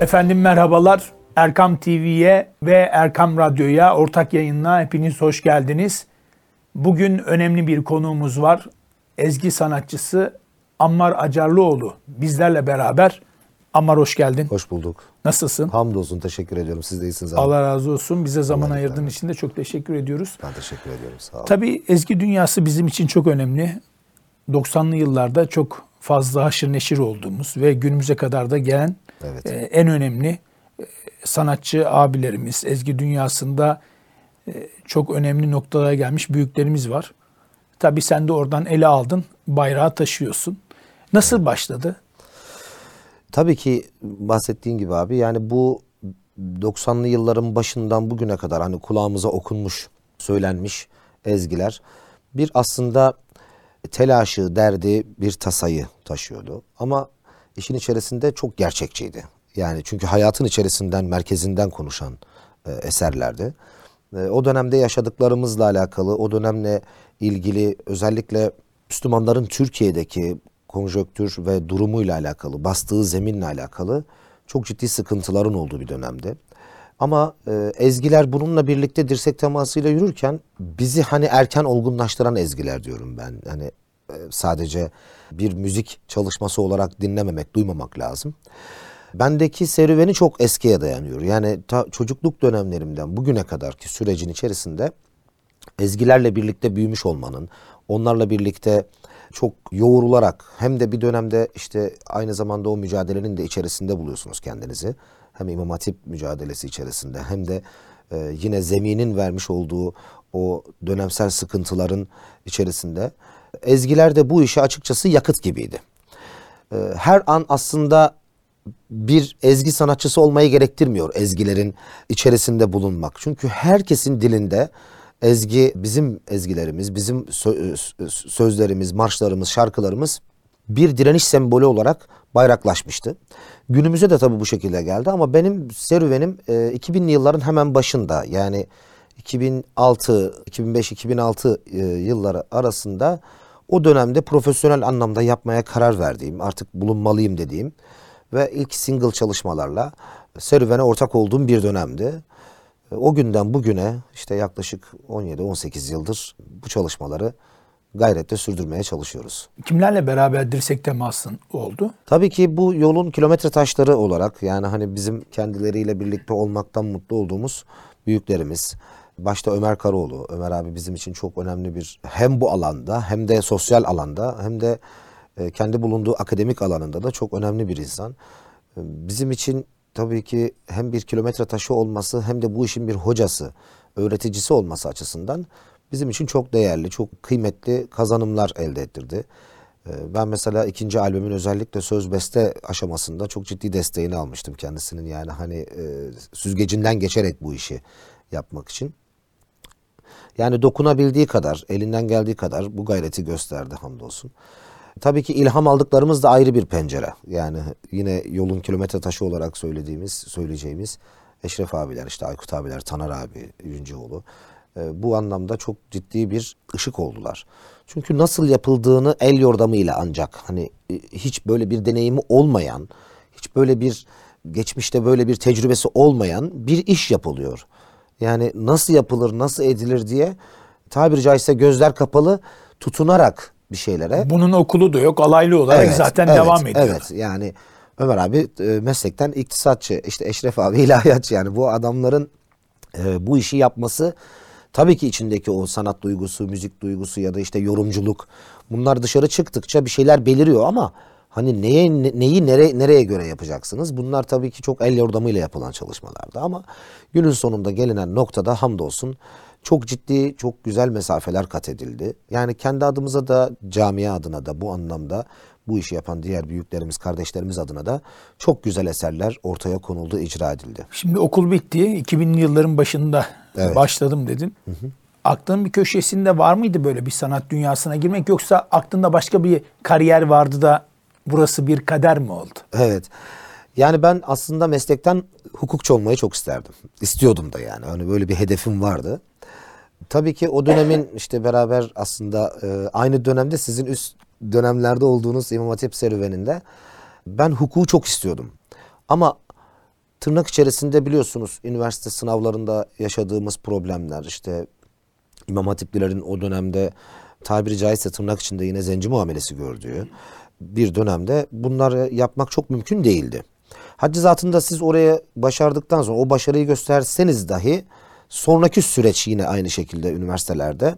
Efendim merhabalar. Erkam TV'ye ve Erkam Radyo'ya ortak yayınla hepiniz hoş geldiniz. Bugün önemli bir konuğumuz var. Ezgi sanatçısı Ammar Acarlıoğlu bizlerle beraber. Ammar hoş geldin. Hoş bulduk. Nasılsın? Hamdolsun teşekkür ediyorum. Siz de iyisiniz abi. Allah razı olsun. Bize zaman Allah ayırdığın için de çok teşekkür ediyoruz. Ben teşekkür ediyorum. Sağ olun. Tabii ezgi dünyası bizim için çok önemli. 90'lı yıllarda çok fazla haşır neşir olduğumuz ve günümüze kadar da gelen Evet. e, en önemli e, sanatçı abilerimiz, ezgi dünyasında e, çok önemli noktalara gelmiş büyüklerimiz var. Tabii sen de oradan ele aldın, bayrağı taşıyorsun. Nasıl başladı? Tabii ki bahsettiğin gibi abi yani bu 90'lı yılların başından bugüne kadar hani kulağımıza okunmuş, söylenmiş ezgiler bir aslında telaşı, derdi, bir tasayı taşıyordu. Ama işin içerisinde çok gerçekçiydi. Yani çünkü hayatın içerisinden, merkezinden konuşan e, eserlerdi. E, o dönemde yaşadıklarımızla alakalı, o dönemle ilgili özellikle Müslümanların Türkiye'deki konjöktür ve durumuyla alakalı, bastığı zeminle alakalı çok ciddi sıkıntıların olduğu bir dönemde. Ama e, ezgiler bununla birlikte dirsek temasıyla yürürken bizi hani erken olgunlaştıran ezgiler diyorum ben. Hani e, sadece bir müzik çalışması olarak dinlememek, duymamak lazım. Bendeki serüveni çok eskiye dayanıyor. Yani ta çocukluk dönemlerimden bugüne kadarki sürecin içerisinde ezgilerle birlikte büyümüş olmanın, onlarla birlikte çok yoğrularak hem de bir dönemde işte aynı zamanda o mücadelenin de içerisinde buluyorsunuz kendinizi. Hem İmam Hatip mücadelesi içerisinde hem de e, yine zeminin vermiş olduğu o dönemsel sıkıntıların içerisinde. Ezgiler de bu işe açıkçası yakıt gibiydi. E, her an aslında bir ezgi sanatçısı olmayı gerektirmiyor ezgilerin içerisinde bulunmak. Çünkü herkesin dilinde ezgi, bizim ezgilerimiz, bizim sö- sözlerimiz, marşlarımız, şarkılarımız bir direniş sembolü olarak bayraklaşmıştı. Günümüze de tabii bu şekilde geldi ama benim serüvenim e, 2000'li yılların hemen başında yani 2006, 2005-2006 e, yılları arasında o dönemde profesyonel anlamda yapmaya karar verdiğim, artık bulunmalıyım dediğim ve ilk single çalışmalarla serüvene ortak olduğum bir dönemdi. O günden bugüne işte yaklaşık 17-18 yıldır bu çalışmaları gayretle sürdürmeye çalışıyoruz. Kimlerle beraber dirsek temasın oldu? Tabii ki bu yolun kilometre taşları olarak yani hani bizim kendileriyle birlikte olmaktan mutlu olduğumuz büyüklerimiz. Başta Ömer Karaoğlu. Ömer abi bizim için çok önemli bir hem bu alanda hem de sosyal alanda hem de e, kendi bulunduğu akademik alanında da çok önemli bir insan. E, Bizim için tabii ki hem bir kilometre taşı olması hem de bu işin bir hocası, öğreticisi olması açısından bizim için çok değerli, çok kıymetli kazanımlar elde ettirdi. E, Ben mesela ikinci albümün özellikle söz beste aşamasında çok ciddi desteğini almıştım kendisinin. Yani hani e, süzgecinden geçerek bu işi yapmak için. Yani dokunabildiği kadar, elinden geldiği kadar bu gayreti gösterdi hamdolsun. Tabii ki ilham aldıklarımız da ayrı bir pencere. Yani yine yolun kilometre taşı olarak söylediğimiz, söyleyeceğimiz Eşref abiler, işte Aykut abiler, Taner abi, Yüncüoğlu. E, bu anlamda çok ciddi bir ışık oldular. Çünkü nasıl yapıldığını el yordamıyla ancak hani e, hiç böyle bir deneyimi olmayan, hiç böyle bir geçmişte böyle bir tecrübesi olmayan bir iş yapılıyor. Yani nasıl yapılır, nasıl edilir diye tabiri caizse gözler kapalı tutunarak bir şeylere. Bunun okulu da yok, alaylı olarak zaten evet, devam ediyor. Evet yani Ömer abi e, meslekten iktisatçı, işte Eşref abi ilahiyatçı yani bu adamların bu işi yapması tabii ki içindeki o sanat duygusu, müzik duygusu ya da işte yorumculuk bunlar dışarı çıktıkça bir şeyler beliriyor ama hani neye ne- neyi nereye nereye göre yapacaksınız? Bunlar tabii ki çok el yordamıyla yapılan çalışmalardı ama günün sonunda gelinen noktada hamdolsun çok ciddi, çok güzel mesafeler kat edildi. Yani kendi adımıza da, camia adına da bu anlamda bu işi yapan diğer büyüklerimiz, kardeşlerimiz adına da çok güzel eserler ortaya konuldu, icra edildi. Şimdi okul bitti. 2000'li yılların başında Evet. başladım dedin. Aklının bir köşesinde var mıydı böyle bir sanat dünyasına girmek yoksa aklında başka bir kariyer vardı da burası bir kader mi oldu? Evet. Yani ben aslında meslekten hukukçu olmayı çok isterdim. İstiyordum da yani. Hani böyle bir hedefim vardı. Tabii ki o dönemin işte beraber aslında e, aynı dönemde sizin üst dönemlerde olduğunuz İmam Hatip serüveninde ben hukuku çok istiyordum. Ama tırnak içerisinde biliyorsunuz üniversite sınavlarında yaşadığımız problemler işte İmam Hatiplilerin o dönemde tabiri caizse tırnak içinde yine zenci muamelesi gördüğü bir dönemde bunları yapmak çok mümkün değildi. Haddi zatında siz oraya başardıktan sonra o başarıyı gösterseniz dahi sonraki süreç yine aynı şekilde üniversitelerde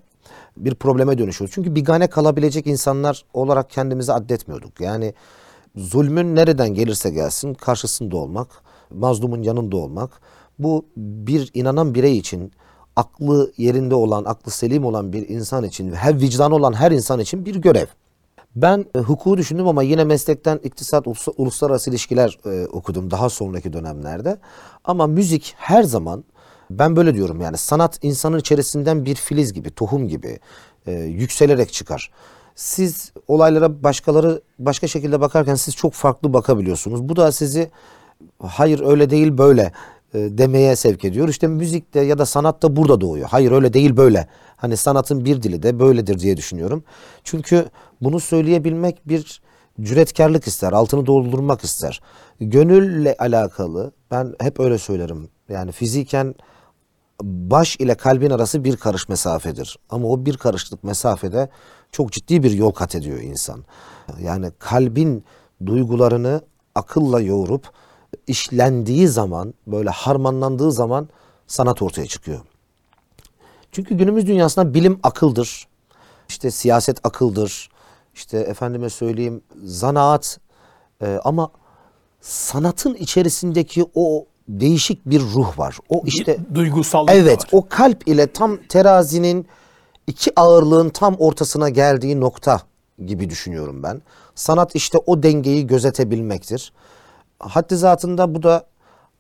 bir probleme dönüşüyor. Çünkü bigane kalabilecek insanlar olarak kendimizi addetmiyorduk. Yani zulmün nereden gelirse gelsin karşısında olmak, mazlumun yanında olmak bu bir inanan birey için aklı yerinde olan, aklı selim olan bir insan için her vicdanı olan her insan için bir görev. Ben e, hukuku düşündüm ama yine meslekten iktisat, ulus- uluslararası ilişkiler e, okudum daha sonraki dönemlerde. Ama müzik her zaman ben böyle diyorum yani sanat insanın içerisinden bir filiz gibi, tohum gibi e, yükselerek çıkar. Siz olaylara başkaları başka şekilde bakarken siz çok farklı bakabiliyorsunuz. Bu da sizi hayır öyle değil böyle e, demeye sevk ediyor. İşte müzikte ya da sanatta burada doğuyor. Hayır öyle değil böyle. Hani sanatın bir dili de böyledir diye düşünüyorum. Çünkü bunu söyleyebilmek bir cüretkarlık ister, altını doldurmak ister. Gönülle alakalı ben hep öyle söylerim. Yani fiziken baş ile kalbin arası bir karış mesafedir. Ama o bir karışlık mesafede çok ciddi bir yol kat ediyor insan. Yani kalbin duygularını akılla yoğurup işlendiği zaman, böyle harmanlandığı zaman sanat ortaya çıkıyor. Çünkü günümüz dünyasında bilim akıldır. İşte siyaset akıldır. İşte efendime söyleyeyim zanaat e, ama sanatın içerisindeki o değişik bir ruh var. O işte Bir duygusallık Evet, var. o kalp ile tam terazinin iki ağırlığın tam ortasına geldiği nokta gibi düşünüyorum ben. Sanat işte o dengeyi gözetebilmektir. Haddi zatında bu da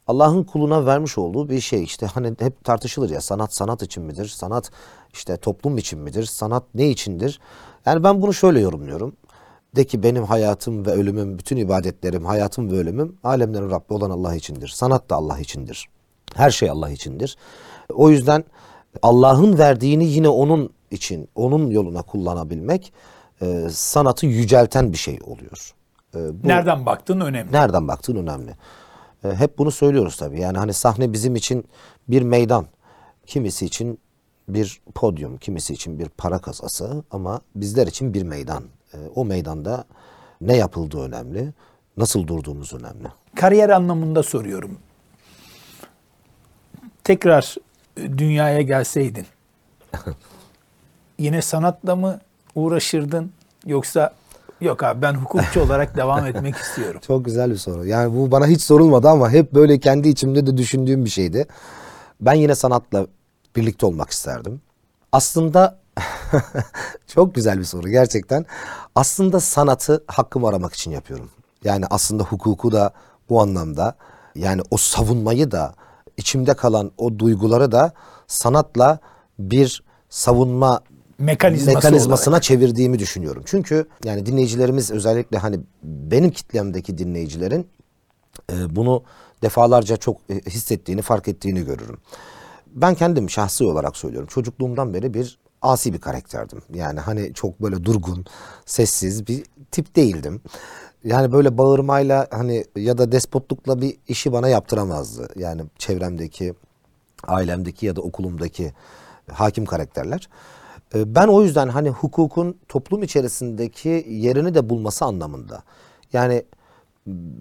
Allah'ın kuluna vermiş olduğu bir şey. İşte hani hep tartışılır ya sanat sanat için midir? Sanat işte toplum için midir? Sanat ne içindir? Yani ben bunu şöyle yorumluyorum. De ki benim hayatım ve ölümüm, bütün ibadetlerim, hayatım ve ölümüm alemlerin Rabbi olan Allah içindir. Sanat da Allah içindir. Her şey Allah içindir. O yüzden Allah'ın verdiğini yine onun için, onun yoluna kullanabilmek e, sanatı yücelten bir şey oluyor. E, bu- Nereden baktın önemli. Nereden baktığın önemli. E, hep bunu söylüyoruz tabii. Yani hani sahne bizim için bir meydan. Kimisi için bir podyum, kimisi için bir para kasası ama bizler için bir meydan. E, o meydanda ne yapıldığı önemli, nasıl durduğumuz önemli. Kariyer anlamında soruyorum. Tekrar e, dünyaya gelseydin yine sanatla mı uğraşırdın yoksa yok abi ben hukukçu olarak devam etmek istiyorum. Çok güzel bir soru. Yani bu bana hiç sorulmadı ama hep böyle kendi içimde de düşündüğüm bir şeydi. Ben yine sanatla birlikte olmak isterdim. Aslında çok güzel bir soru gerçekten. Aslında sanatı hakkımı aramak için yapıyorum. Yani aslında hukuku da bu anlamda yani o savunmayı da içimde kalan o duyguları da sanatla bir savunma Mekanizması mekanizmasına çevirdiğimi düşünüyorum. Çünkü yani dinleyicilerimiz özellikle hani benim kitlemdeki dinleyicilerin e, bunu defalarca çok e, hissettiğini, fark ettiğini görürüm. Ben kendim şahsi olarak söylüyorum. Çocukluğumdan beri bir asi bir karakterdim. Yani hani çok böyle durgun, sessiz bir tip değildim. Yani böyle bağırmayla hani ya da despotlukla bir işi bana yaptıramazdı. Yani çevremdeki, ailemdeki ya da okulumdaki hakim karakterler. E, Ben o yüzden hani hukukun toplum içerisindeki yerini de bulması anlamında. Yani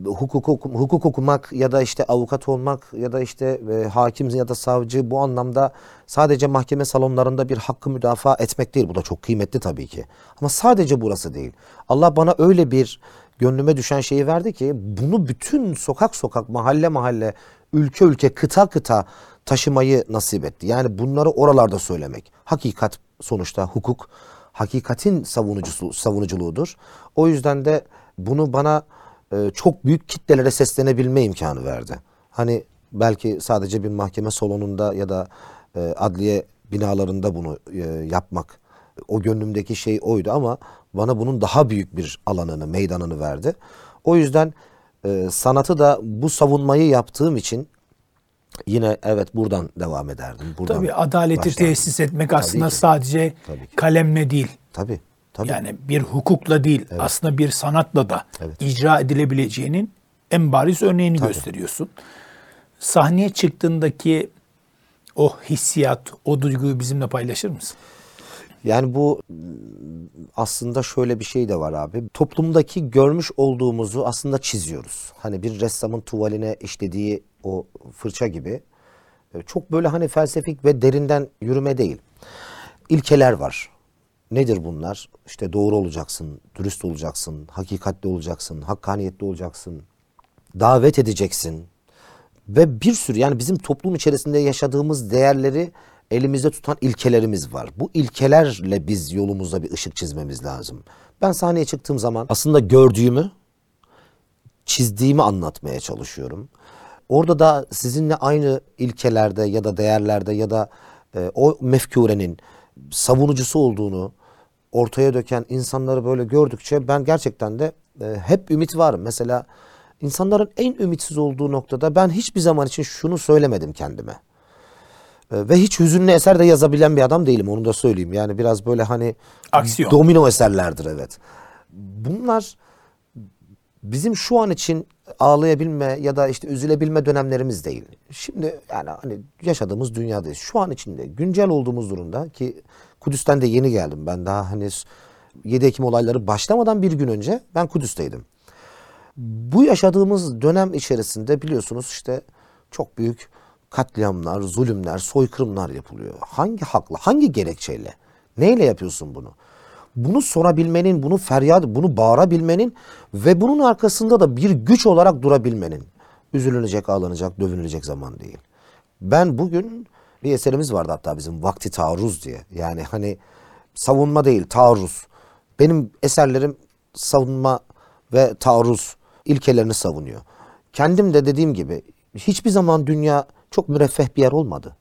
hukuk, hukuk okumak ya da işte avukat olmak ya da işte e, hakim ya da savcı bu anlamda sadece mahkeme salonlarında bir hakkı müdafaa etmek değil. Bu da çok kıymetli tabii ki. Ama sadece burası değil. Allah bana öyle bir gönlüme düşen şeyi verdi ki bunu bütün sokak sokak, mahalle mahalle, ülke ülke, kıta kıta taşımayı nasip etti. Yani bunları oralarda söylemek. Hakikat sonuçta hukuk hakikatin savunucusu savunuculuğudur. O yüzden de bunu bana e, çok büyük kitlelere seslenebilme imkanı verdi. Hani belki sadece bir mahkeme salonunda ya da e, adliye binalarında bunu e, yapmak o gönlümdeki şey oydu ama bana bunun daha büyük bir alanını, meydanını verdi. O yüzden e, sanatı da bu savunmayı yaptığım için yine evet buradan devam ederdim. Buradan Tabii adaleti başlardım. tesis etmek aslında ki. sadece Tabii ki. kalemle değil. Tabii. Tabii. Yani bir hukukla değil aslında bir sanatla da icra edilebileceğinin en bariz örneğini gösteriyorsun. sahneye çıktığındaki o hissiyat, o duyguyu bizimle paylaşır mısın? Yani bu aslında şöyle bir şey de var abi. Toplumdaki görmüş olduğumuzu aslında çiziyoruz. Hani bir ressamın tuvaline işlediği o fırça gibi. E, Çok böyle hani felsefik ve derinden yürüme değil. İlkeler var. Nedir bunlar? İşte doğru olacaksın, dürüst olacaksın, hakikatli olacaksın, hakkaniyetli olacaksın, davet edeceksin. Ve bir sürü yani bizim toplum içerisinde yaşadığımız değerleri elimizde tutan ilkelerimiz var. Bu ilkelerle biz yolumuzda bir ışık çizmemiz lazım. Ben sahneye çıktığım zaman aslında gördüğümü, çizdiğimi anlatmaya çalışıyorum. Orada da sizinle aynı ilkelerde ya da değerlerde ya da e, o mefkurenin savunucusu olduğunu ortaya döken insanları böyle gördükçe ben gerçekten de e, hep ümit varım. Mesela insanların en ümitsiz olduğu noktada ben hiçbir zaman için şunu söylemedim kendime. E, ve hiç hüzünlü eser de yazabilen bir adam değilim onu da söyleyeyim. Yani biraz böyle hani Aksiyon. domino eserlerdir evet. Bunlar bizim şu an için ağlayabilme ya da işte üzülebilme dönemlerimiz değil. Şimdi yani hani yaşadığımız dünyadayız. Şu an içinde güncel olduğumuz durumda ki Kudüs'ten de yeni geldim. Ben daha henüz 7 Ekim olayları başlamadan bir gün önce ben Kudüs'teydim. Bu yaşadığımız dönem içerisinde biliyorsunuz işte çok büyük katliamlar, zulümler, soykırımlar yapılıyor. Hangi hakla, hangi gerekçeyle? Neyle yapıyorsun bunu? Bunu sorabilmenin, bunu feryat, bunu bağırabilmenin ve bunun arkasında da bir güç olarak durabilmenin. Üzülünecek, ağlanacak, dövünülecek zaman değil. Ben bugün bir eserimiz vardı hatta bizim Vakti Taarruz diye. Yani hani savunma değil, taarruz. Benim eserlerim savunma ve taarruz ilkelerini savunuyor. Kendim de dediğim gibi hiçbir zaman dünya çok müreffeh bir yer olmadı.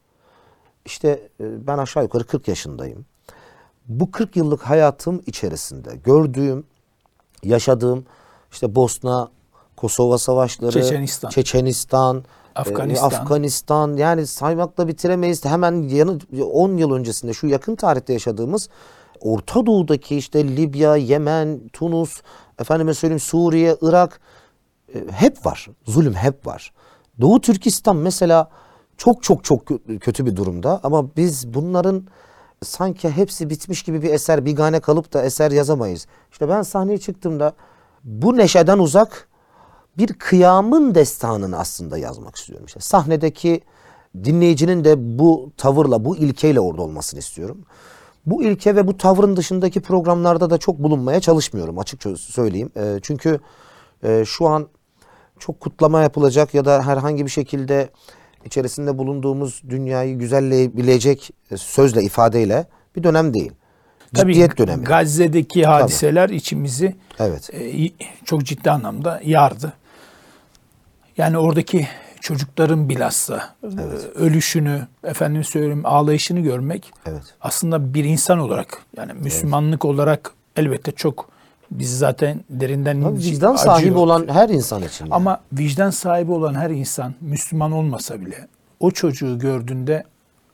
İşte e, ben aşağı yukarı 40 yaşındayım. Bu 40 yıllık hayatım içerisinde gördüğüm, yaşadığım işte Bosna, Kosova savaşları, Çeçenistan. Çeçenistan, e, Afganistan. Afganistan yani saymakla bitiremeyiz. Hemen yanı 10 yıl öncesinde şu yakın tarihte yaşadığımız Orta Doğu'daki işte Libya, Yemen, Tunus, efendime söyleyeyim Suriye, Irak e, hep var. Zulüm hep var. Doğu Türkistan mesela çok çok çok kö- kötü bir durumda ama biz bunların sanki hepsi bitmiş gibi bir eser bigane kalıp da eser yazamayız. İşte ben sahneye çıktığımda bu neşeden uzak bir kıyamın destanını aslında yazmak istiyorum. İşte sahnedeki dinleyicinin de bu tavırla, bu ilkeyle orada olmasını istiyorum. Bu ilke ve bu tavrın dışındaki programlarda da çok bulunmaya çalışmıyorum açıkça söyleyeyim. Ee, çünkü e, şu an çok kutlama yapılacak ya da herhangi bir şekilde içerisinde bulunduğumuz dünyayı güzelleyebilecek e, sözle, ifadeyle bir dönem değil. Ciddiyet dönemi. Gazze'deki hadiseler içimizi Evet. e, çok ciddi anlamda yardı. Yani oradaki çocukların bilhassa e, ölüşünü, efendim söyleyeyim ağlayışını görmek Evet. aslında bir insan olarak yani Müslümanlık olarak elbette çok biz zaten derinden Tabii vicdan sahibi acıyor. olan her insan için. yani. Ama vicdan sahibi olan her insan Müslüman olmasa bile o çocuğu gördüğünde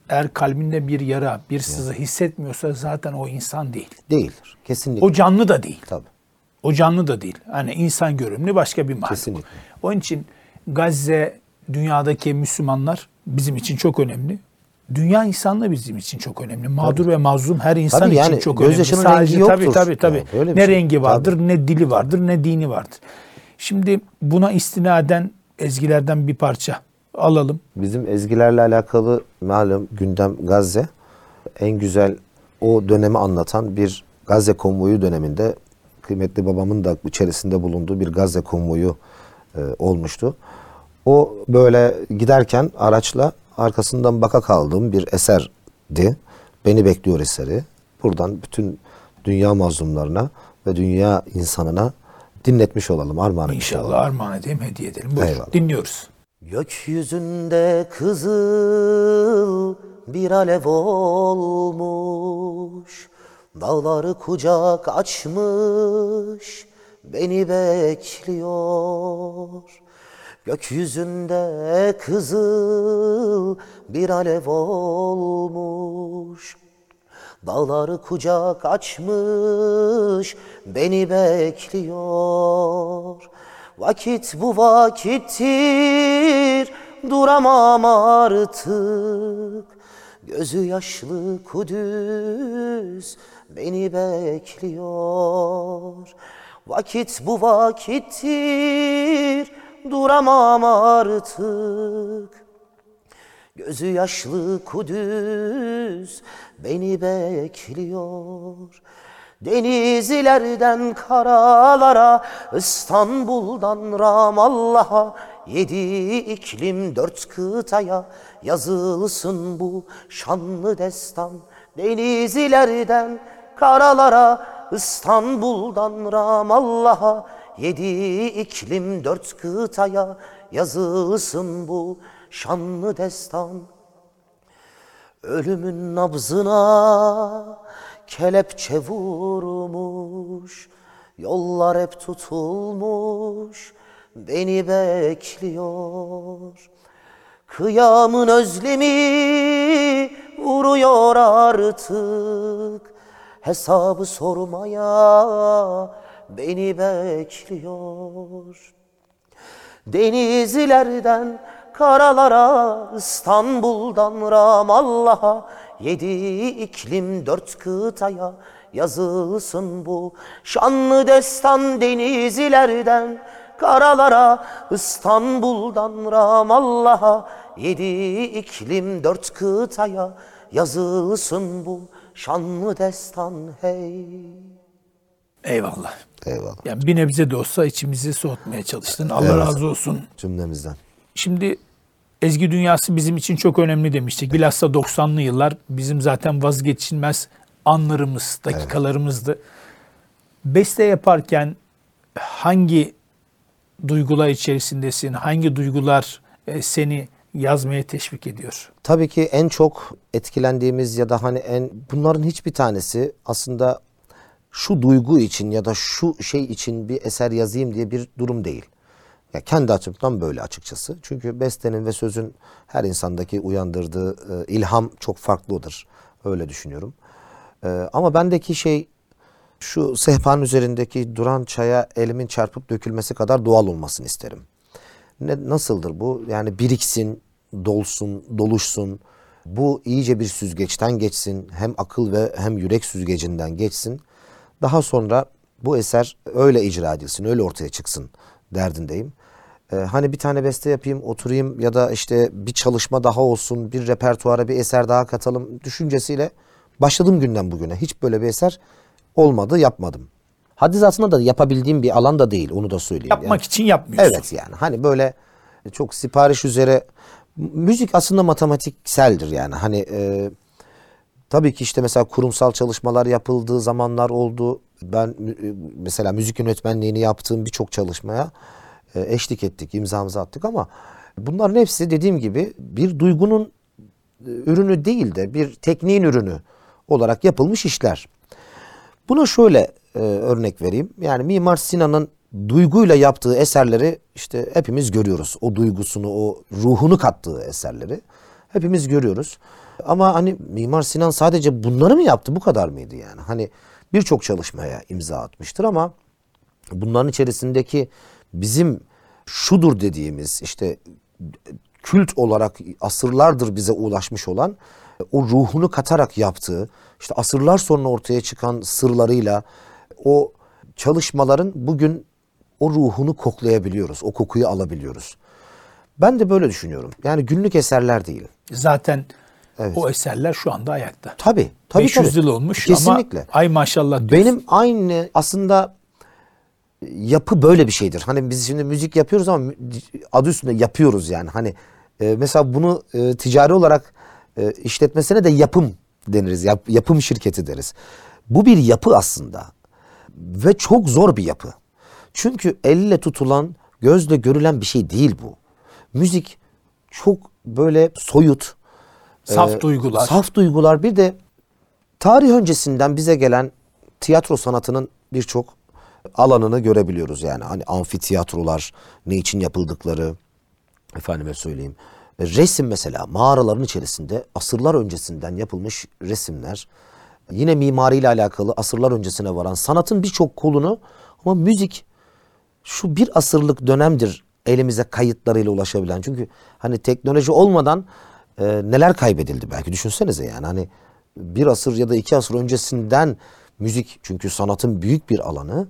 eğer kalbinde bir yara, bir sızı hissetmiyorsa zaten o insan değil. Değildir. Kesinlikle. O canlı da değil. Tabii. O canlı da değil. Hani insan görünümlü başka bir mahluk. Kesinlikle. Onun için Gazze dünyadaki Müslümanlar bizim için çok önemli. Dünya insanlığı bizim için çok önemli. Mağdur ve mazlum her insan Tabii için yani çok önemli. Sadece rengi tabii yoktur. tabii tabii. Yani böyle bir ne şey. rengi vardır, ne dili vardır, ne dini vardır. Şimdi buna istinaden ezgilerden bir parça alalım. Bizim ezgilerle alakalı malum gündem Gazze. En güzel o dönemi anlatan bir Gazze konvoyu döneminde kıymetli babamın da içerisinde bulunduğu bir Gazze konvoyu e, olmuştu. O böyle giderken araçla arkasından baka kaldığım bir eserdi. Beni bekliyor eseri. Buradan bütün dünya mazlumlarına ve dünya insanına dinletmiş olalım, armağan etmiş olalım. İnşallah armağan edeyim, hediye edelim. Buyur, Eyvallah. dinliyoruz. Gökyüzünde kızıl bir alev olmuş Dağları kucak açmış beni bekliyor Gökyüzünde kızıl bir alev olmuş. Dağları kucak açmış beni bekliyor. Vakit bu vakittir duramam artık. Gözü yaşlı Kudüs beni bekliyor. Vakit bu vakittir duramam artık Gözü yaşlı Kudüs beni bekliyor. Denizlerden karalara, İstanbul'dan Ramallah'a, yedi iklim dört kıtaya yazılsın bu şanlı destan. Denizlerden karalara, İstanbul'dan Ramallah'a, yedi iklim dört kıtaya yazılsın bu şanlı destan. Ölümün nabzına kelepçe vurmuş Yollar hep tutulmuş beni bekliyor Kıyamın özlemi vuruyor artık Hesabı sormaya beni bekliyor Denizlerden karalara, İstanbul'dan Ramallah'a, yedi iklim dört kıtaya yazılsın bu şanlı destan denizlerden karalara, İstanbul'dan Ramallah'a, yedi iklim dört kıtaya yazılsın bu şanlı destan hey. Eyvallah. Eyvallah. Yani bir nebze de olsa içimizi soğutmaya çalıştın. Allah Evet. razı olsun. Cümlemizden. Şimdi ezgi dünyası bizim için çok önemli demiştik. Bilhassa 90'lı yıllar bizim zaten vazgeçilmez anlarımız, dakikalarımızdı. Beste yaparken hangi duygular içerisindesin? Hangi duygular e, seni yazmaya teşvik ediyor? Tabii ki en çok etkilendiğimiz ya da hani en bunların hiçbir tanesi aslında şu duygu için ya da şu şey için bir eser yazayım diye bir durum değil. Ya kendi açımdan böyle açıkçası. Çünkü bestenin ve sözün her insandaki uyandırdığı e, ilham çok farklıdır. Öyle düşünüyorum. E, ama bendeki şey şu sehpanın üzerindeki duran çaya elimin çarpıp dökülmesi kadar doğal olmasını isterim. Ne, nasıldır bu? Yani biriksin, dolsun, doluşsun. Bu iyice bir süzgeçten geçsin. Hem akıl ve hem yürek süzgecinden geçsin. Daha sonra bu eser öyle icra edilsin, öyle ortaya çıksın derdindeyim. Ee, hani bir tane beste yapayım, oturayım ya da işte bir çalışma daha olsun, bir repertuara bir eser daha katalım düşüncesiyle başladığım günden bugüne hiç böyle bir eser olmadı, yapmadım. Haddi zatında da yapabildiğim bir alan da değil, onu da söyleyeyim. Yapmak Yani- için yapmıyorsun. Evet yani hani böyle çok sipariş üzere müzik aslında matematikseldir yani hani e, tabii ki işte mesela kurumsal çalışmalar yapıldığı zamanlar oldu. Ben mü- mesela müzik yönetmenliğini yaptığım birçok çalışmaya e, eşlik ettik, imzamızı attık ama bunların hepsi dediğim gibi bir duygunun e, ürünü değil de bir tekniğin ürünü olarak yapılmış işler. Buna şöyle e, örnek vereyim. Yani Mimar Sinan'ın duyguyla yaptığı eserleri işte hepimiz görüyoruz. O duygusunu, o ruhunu kattığı eserleri hepimiz görüyoruz. Ama hani Mimar Sinan sadece bunları mı yaptı? Bu kadar mıydı yani? Hani birçok çalışmaya imza atmıştır ama bunların içerisindeki bizim şudur dediğimiz işte kült olarak asırlardır bize ulaşmış olan o ruhunu katarak yaptığı işte asırlar sonra ortaya çıkan sırlarıyla o çalışmaların bugün o ruhunu koklayabiliyoruz. O kokuyu alabiliyoruz. Ben de böyle düşünüyorum. Yani günlük eserler değil. Zaten Evet. o eserler şu anda ayakta. Tabii. tabii 500 tabii. yıl olmuş Kesinlikle. ama ay maşallah diyorsun. Benim aynı aslında yapı böyle bir şeydir. Hani biz şimdi müzik yapıyoruz ama adı üstünde yapıyoruz yani. Hani e, mesela bunu e, ticari olarak e, işletmesine de yapım deniriz. Yap- yapım şirketi deriz. Bu bir yapı aslında. Ve çok zor bir yapı. Çünkü elle tutulan, gözle görülen bir şey değil bu. Müzik çok böyle soyut, Saf ee, duygular. Saf duygular. Bir de tarih öncesinden bize gelen tiyatro sanatının birçok alanını görebiliyoruz. Yani hani amfitiyatrolar, ne için yapıldıkları, efendime söyleyeyim. E, Resim mesela mağaraların içerisinde asırlar öncesinden yapılmış resimler. Yine mimariyle alakalı asırlar öncesine varan sanatın birçok kolunu ama müzik şu bir asırlık dönemdir elimize kayıtlarıyla ulaşabilen. Çünkü hani teknoloji olmadan e, neler kaybedildi belki düşünsenize yani hani bir asır ya da iki asır öncesinden müzik çünkü sanatın büyük bir alanı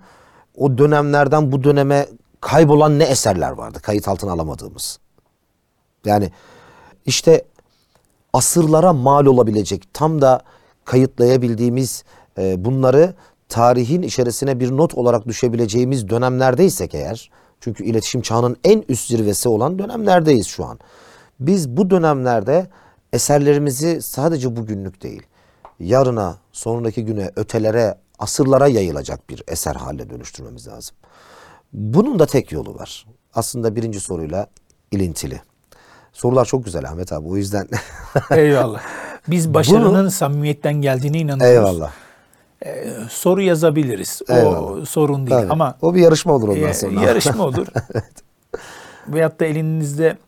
o dönemlerden bu döneme kaybolan ne eserler vardı kayıt altına alamadığımız. Yani işte asırlara mal olabilecek tam da kayıtlayabildiğimiz e, bunları tarihin içerisine bir not olarak düşebileceğimiz dönemlerdeysek eğer çünkü iletişim çağının en üst zirvesi olan dönemlerdeyiz şu an. Biz bu dönemlerde eserlerimizi sadece bugünlük değil yarına, sonraki güne, ötelere, asırlara yayılacak bir eser haline dönüştürmemiz lazım. Bunun da tek yolu var. Aslında birinci soruyla ilintili. Sorular çok güzel Ahmet abi o yüzden. Eyvallah. Biz başarının samimiyetten geldiğine inanıyoruz. Eyvallah. Soru yazabiliriz. O Eyvallah. sorun değil Tabii. ama o bir yarışma olur ondan e, sonra. yarışma olur. Veyahut da elinizde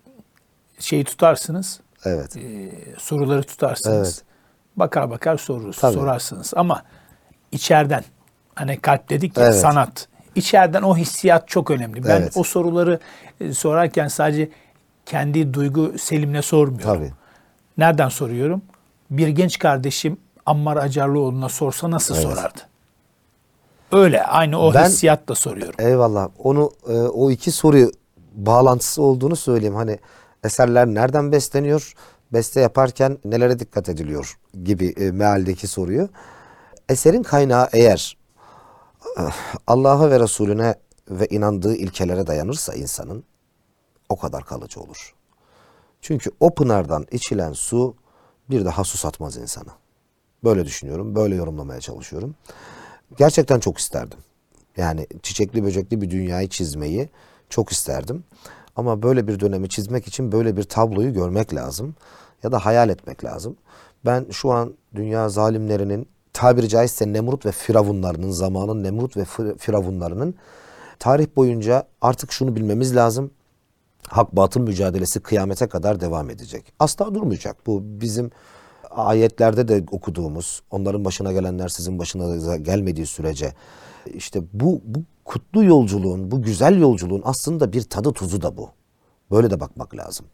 şeyi tutarsınız. evet. e, soruları tutarsınız. Evet. Bakar bakar soruruz, Tabii. sorarsınız. Ama içeriden hani kalp dedik ya Evet. sanat. İçeriden o hissiyat çok önemli. Ben Evet. o soruları e, sorarken sadece kendi duygu selimle sormuyorum. Tabii. Nereden soruyorum? Bir genç kardeşim Ammar Acarlıoğlu'na sorsa nasıl Evet. sorardı? Öyle aynı o Ben- hissiyatla soruyorum. Eyvallah. Onu e, o iki soru bağlantısı olduğunu söyleyeyim. Hani eserler nereden besleniyor? Beste yaparken nelere dikkat ediliyor gibi e, mealdeki soruyu. Eserin kaynağı eğer eh, Allah'a ve Resulüne ve inandığı ilkelere dayanırsa insanın o kadar kalıcı olur. Çünkü o pınardan içilen su bir daha susatmaz insanı. Böyle düşünüyorum, böyle yorumlamaya çalışıyorum. Gerçekten çok isterdim. Yani çiçekli böcekli bir dünyayı çizmeyi çok isterdim. Ama böyle bir dönemi çizmek için böyle bir tabloyu görmek lazım. Ya da hayal etmek lazım. Ben şu an dünya zalimlerinin tabiri caizse Nemrut ve Firavunlarının zamanın Nemrut ve Fir- Firavunlarının tarih boyunca artık şunu bilmemiz lazım. Hak batıl mücadelesi kıyamete kadar devam edecek. Asla durmayacak. Bu bizim ayetlerde de okuduğumuz, onların başına gelenler sizin başına gelmediği sürece işte bu bu kutlu yolculuğun, bu güzel yolculuğun aslında bir tadı tuzu da bu. Böyle de bakmak lazım.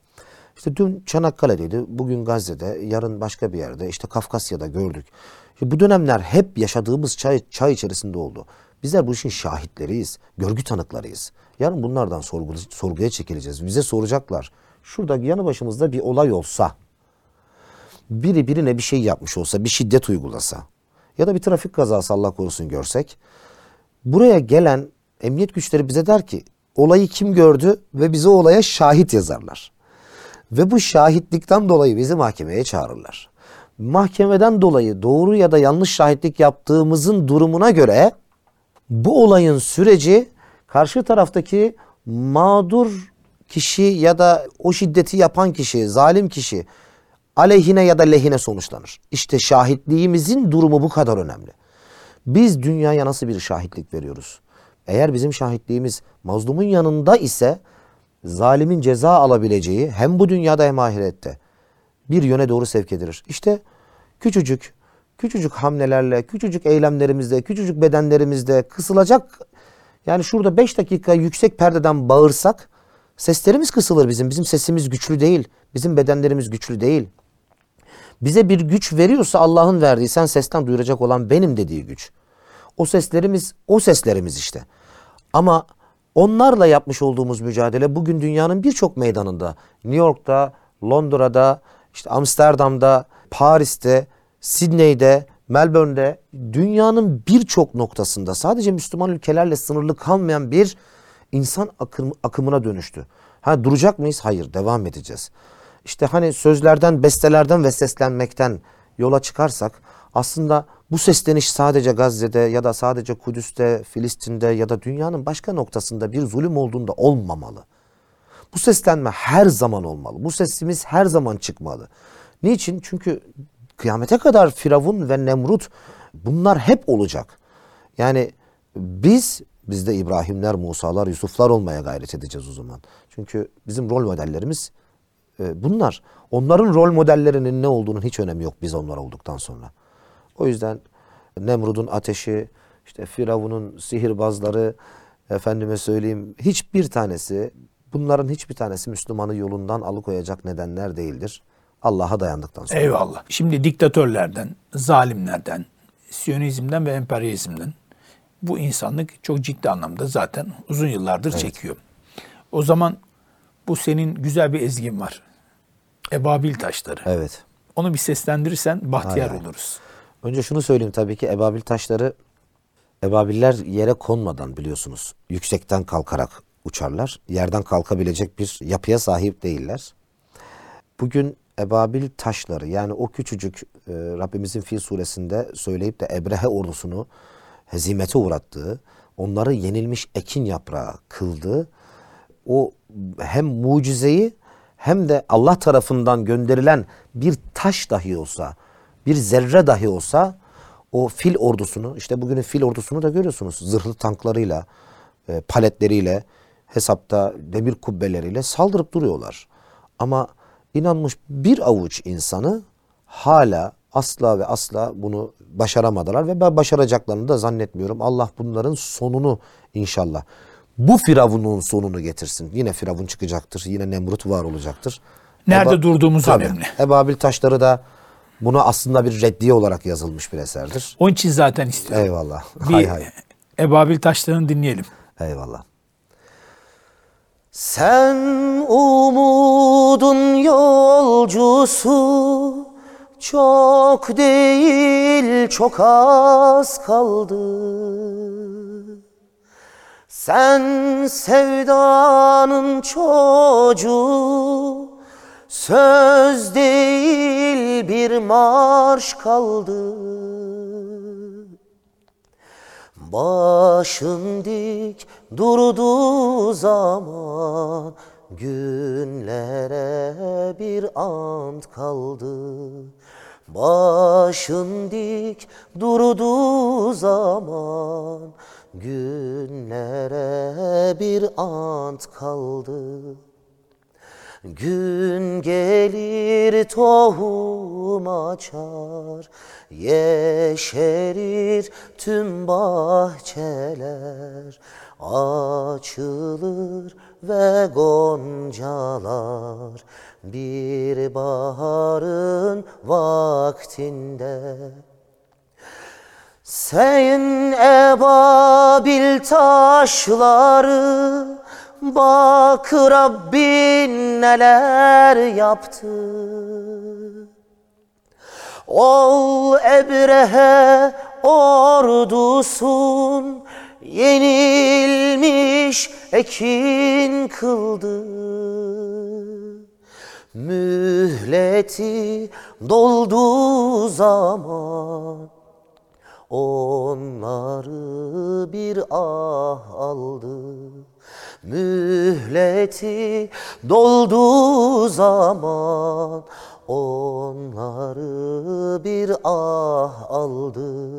İşte dün Çanakkale'deydi, bugün Gazze'de, yarın başka bir yerde, işte Kafkasya'da gördük. İşte bu dönemler hep yaşadığımız çay, çay içerisinde oldu. Bizler bu işin şahitleriyiz, görgü tanıklarıyız. Yarın bunlardan sorgu, sorguya çekileceğiz. Bize soracaklar. Şurada yanı başımızda bir olay olsa, biri birine bir şey yapmış olsa, bir şiddet uygulasa ya da bir trafik kazası Allah korusun görsek, buraya gelen emniyet güçleri bize der ki olayı kim gördü ve bize olaya şahit yazarlar. Ve bu şahitlikten dolayı bizi mahkemeye çağırırlar. Mahkemeden dolayı doğru ya da yanlış şahitlik yaptığımızın durumuna göre bu olayın süreci karşı taraftaki mağdur kişi ya da o şiddeti yapan kişi, zalim kişi aleyhine ya da lehine sonuçlanır. İşte şahitliğimizin durumu bu kadar önemli. Biz dünyaya nasıl bir şahitlik veriyoruz? Eğer bizim şahitliğimiz mazlumun yanında ise zalimin ceza alabileceği hem bu dünyada hem ahirette bir yöne doğru sevk edilir. İşte küçücük, küçücük hamlelerle, küçücük eylemlerimizde, küçücük bedenlerimizde kısılacak yani şurada 5 dakika yüksek perdeden bağırsak seslerimiz kısılır bizim. Bizim sesimiz güçlü değil. Bizim bedenlerimiz güçlü değil. Bize bir güç veriyorsa Allah'ın verdiği sen sesten duyuracak olan benim dediği güç. O seslerimiz o seslerimiz işte. Ama onlarla yapmış olduğumuz mücadele bugün dünyanın birçok meydanında New York'ta, Londra'da, işte Amsterdam'da, Paris'te, Sydney'de, Melbourne'de dünyanın birçok noktasında sadece Müslüman ülkelerle sınırlı kalmayan bir insan akım, akımına dönüştü. Ha duracak mıyız? Hayır, devam edeceğiz. İşte hani sözlerden, bestelerden ve seslenmekten yola çıkarsak aslında bu sesleniş sadece Gazze'de ya da sadece Kudüs'te, Filistin'de ya da dünyanın başka noktasında bir zulüm olduğunda olmamalı. Bu seslenme her zaman olmalı. Bu sesimiz her zaman çıkmalı. Niçin? Çünkü kıyamete kadar Firavun ve Nemrut bunlar hep olacak. Yani biz bizde İbrahimler, Musalar, Yusuflar olmaya gayret edeceğiz o zaman. Çünkü bizim rol modellerimiz e, bunlar. Onların rol modellerinin ne olduğunun hiç önemi yok biz onlar olduktan sonra. O yüzden Nemrud'un ateşi, işte Firavun'un sihirbazları, efendime söyleyeyim hiçbir tanesi Bunların hiçbir tanesi Müslümanı yolundan alıkoyacak nedenler değildir. Allah'a dayandıktan sonra. Eyvallah. Şimdi diktatörlerden, zalimlerden, Siyonizmden ve emperyalizmden bu insanlık çok ciddi anlamda zaten uzun yıllardır çekiyor. O zaman bu senin güzel bir ezgin var. Ebabil taşları. Evet. Onu bir seslendirirsen bahtiyar hay. oluruz. Önce şunu söyleyeyim tabii ki ebabil taşları ebabiller yere konmadan biliyorsunuz yüksekten kalkarak uçarlar. Yerden kalkabilecek bir yapıya sahip değiller. Bugün ebabil taşları yani o küçücük e, Rabbimizin Fil suresinde söyleyip de Ebrehe ordusunu hezimete uğrattığı, onları yenilmiş ekin yaprağı kıldığı o hem mucizeyi hem de Allah tarafından gönderilen bir taş dahi olsa, bir zerre dahi olsa o fil ordusunu, işte bugünün fil ordusunu da görüyorsunuz. Zırhlı tanklarıyla, e, paletleriyle, hesapta demir kubbeleriyle saldırıp duruyorlar. Ama inanmış bir avuç insanı hala asla ve asla bunu başaramadılar ve ben başaracaklarını da zannetmiyorum. Allah bunların sonunu inşallah bu firavunun sonunu getirsin. Yine firavun çıkacaktır. Yine Nemrut var olacaktır. Nerede durduğumuz Tabii. önemli. Ebabil taşları da buna aslında bir reddiye olarak yazılmış bir eserdir. Onun için zaten istiyorum. Eyvallah. Bir Hay hay. Ebabil taşlarını dinleyelim. Eyvallah. Sen umudun yolcusu çok değil çok az kaldı. Sen sevdanın çocuğu söz değil bir marş kaldı. Başın dik durduğu zaman günlere bir ant kaldı. Başın dik durduğu zaman günlere bir ant kaldı. Gün gelir tohum açar, yeşerir tüm bahçeler, açılır ve goncalar bir baharın vaktinde. Sen ebabil taşları Bak Rabbin neler yaptı. Ol Ebrehe ordusun Yenilmiş ekin kıldı. Mühleti dolduğu zaman Onları bir ah aldı. Mühleti dolduğu zaman Onları bir ah aldı.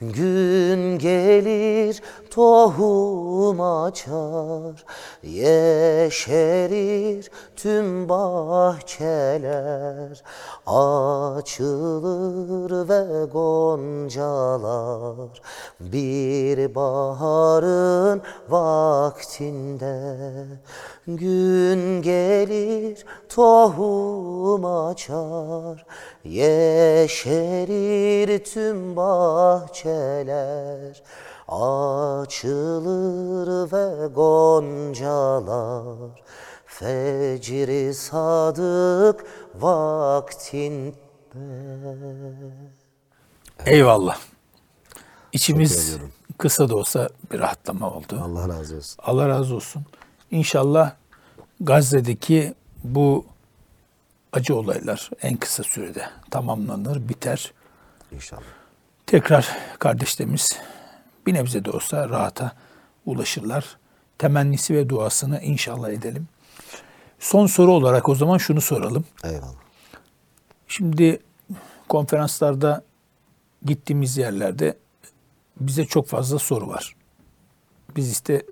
Gün gelir tohum açar Yeşerir tüm bahçeler. Açılır ve goncalar Bir baharın vaktinde. Gün gelir tohum açar Yeşerir tüm bahçeler Açılır ve goncalar Fecri sadık vaktinde Eyvallah. İçimiz kısa da olsa bir rahatlama oldu. Allah razı olsun. Allah razı olsun. İnşallah Gazze'deki bu acı olaylar en kısa sürede tamamlanır, biter. İnşallah. Tekrar kardeşlerimiz bir nebze de olsa rahata ulaşırlar. Temennisi ve duasını inşallah edelim. Son soru olarak o zaman şunu soralım. Eyvallah. Şimdi konferanslarda gittiğimiz yerlerde bize çok fazla soru var. Biz işte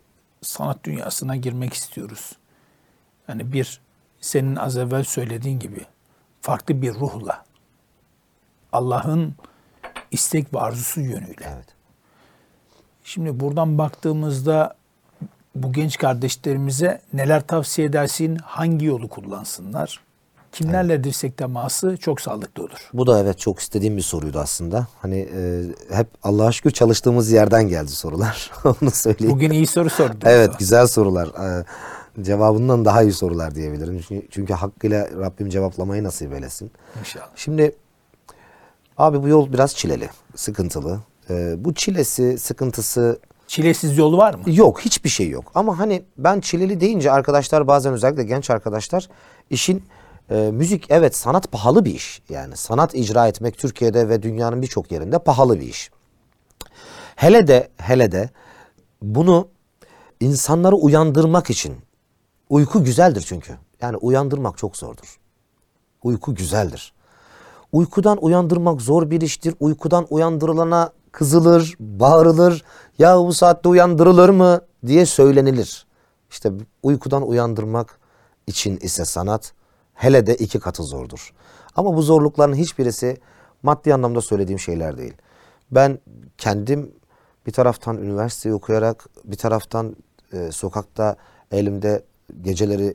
sanat dünyasına girmek istiyoruz. Yani bir senin az evvel söylediğin gibi farklı bir ruhla Allah'ın istek ve arzusu yönüyle. Evet. Şimdi buradan baktığımızda bu genç kardeşlerimize neler tavsiye edersin? Hangi yolu kullansınlar? Kimlerle dirsek teması çok sağlıklı olur. Bu da evet çok istediğim bir soruydu aslında. Hani e, hep Allah'a şükür çalıştığımız yerden geldi sorular. Onu söyleyeyim. Bugün iyi soru sordun. Evet güzel sorular. Ee, cevabından daha iyi sorular diyebilirim. Çünkü, çünkü hakkıyla Rabbim cevaplamayı nasip eylesin. İnşallah. Şimdi abi bu yol biraz çileli, sıkıntılı. Ee, bu çilesi, sıkıntısı Çilesiz yolu var mı? yok, hiçbir şey yok. Ama hani ben çileli deyince arkadaşlar bazen özellikle genç arkadaşlar işin e, müzik evet sanat pahalı bir iş. Yani sanat icra etmek Türkiye'de ve dünyanın birçok yerinde pahalı bir iş. Hele de hele de bunu insanları uyandırmak için uyku güzeldir çünkü. Yani uyandırmak çok zordur. Uyku güzeldir. Uykudan uyandırmak zor bir iştir. Uykudan uyandırılana kızılır, bağırılır. Ya bu saatte uyandırılır mı diye söylenilir. İşte uykudan uyandırmak için ise sanat hele de iki katı zordur. Ama bu zorlukların hiçbirisi maddi anlamda söylediğim şeyler değil. Ben kendim bir taraftan üniversiteyi okuyarak bir taraftan e, sokakta elimde geceleri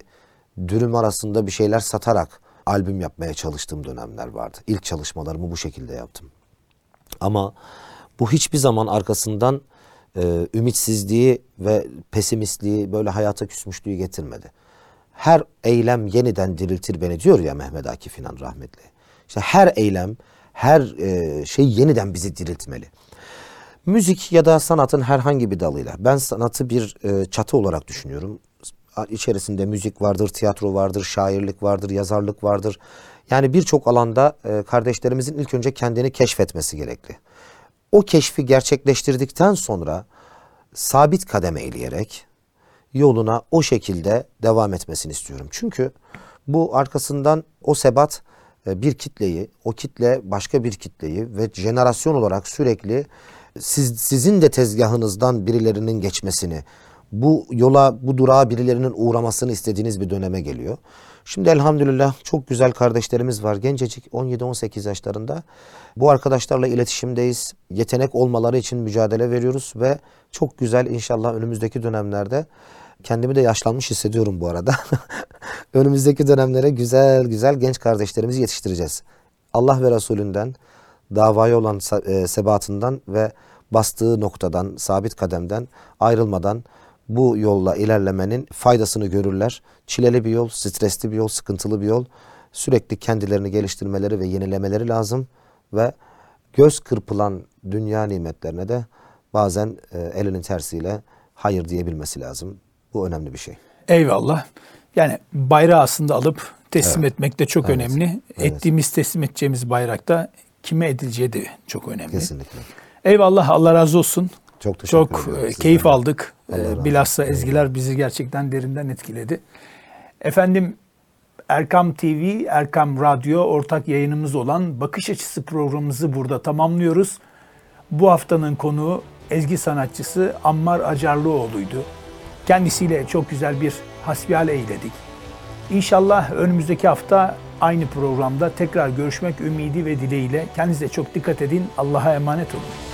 dürüm arasında bir şeyler satarak albüm yapmaya çalıştığım dönemler vardı. İlk çalışmalarımı bu şekilde yaptım. Ama bu hiçbir zaman arkasından e, ümitsizliği ve pesimistliği böyle hayata küsmüşlüğü getirmedi. Her eylem yeniden diriltir beni diyor ya Mehmet Akif İnan rahmetli. İşte her eylem, her e, şey yeniden bizi diriltmeli. Müzik ya da sanatın herhangi bir dalıyla. Ben sanatı bir e, çatı olarak düşünüyorum. İçerisinde müzik vardır, tiyatro vardır, şairlik vardır, yazarlık vardır. Yani birçok alanda e, kardeşlerimizin ilk önce kendini keşfetmesi gerekli. O keşfi gerçekleştirdikten sonra sabit kademe eğleyerek yoluna o şekilde devam etmesini istiyorum. Çünkü bu arkasından o sebat e, bir kitleyi, o kitle başka bir kitleyi ve jenerasyon olarak sürekli siz, sizin de tezgahınızdan birilerinin geçmesini, bu yola, bu durağa birilerinin uğramasını istediğiniz bir döneme geliyor. Şimdi elhamdülillah çok güzel kardeşlerimiz var. Gencecik 17-18 yaşlarında. Bu arkadaşlarla iletişimdeyiz. Yetenek olmaları için mücadele veriyoruz ve çok güzel inşallah önümüzdeki dönemlerde kendimi de yaşlanmış hissediyorum bu arada. önümüzdeki dönemlere güzel güzel genç kardeşlerimizi yetiştireceğiz. Allah ve Resulünden, davaya olan e, sebatından ve bastığı noktadan, sabit kademden ayrılmadan bu yolla ilerlemenin faydasını görürler. Çileli bir yol, stresli bir yol, sıkıntılı bir yol. Sürekli kendilerini geliştirmeleri ve yenilemeleri lazım ve göz kırpılan dünya nimetlerine de bazen e, elinin tersiyle hayır diyebilmesi lazım. Bu önemli bir şey. Eyvallah. Yani bayrağı aslında alıp teslim Evet. etmek de çok Evet. önemli. Evet. Ettiğimiz teslim edeceğimiz bayrakta kime edileceği de çok önemli. Kesinlikle. Eyvallah Allah razı olsun. Çok teşekkür Çok ediyorum e, keyif de. aldık. E. Bilhassa ezgiler bizi gerçekten derinden etkiledi. Efendim Erkam TV, Erkam Radyo ortak yayınımız olan Bakış Açısı programımızı burada tamamlıyoruz. Bu haftanın konuğu ezgi sanatçısı Ammar Acarlıoğlu'ydu. Kendisiyle çok güzel bir hasbihal eyledik. İnşallah önümüzdeki hafta aynı programda tekrar görüşmek ümidi ve dileğiyle. Kendinize çok dikkat edin. Allah'a emanet olun.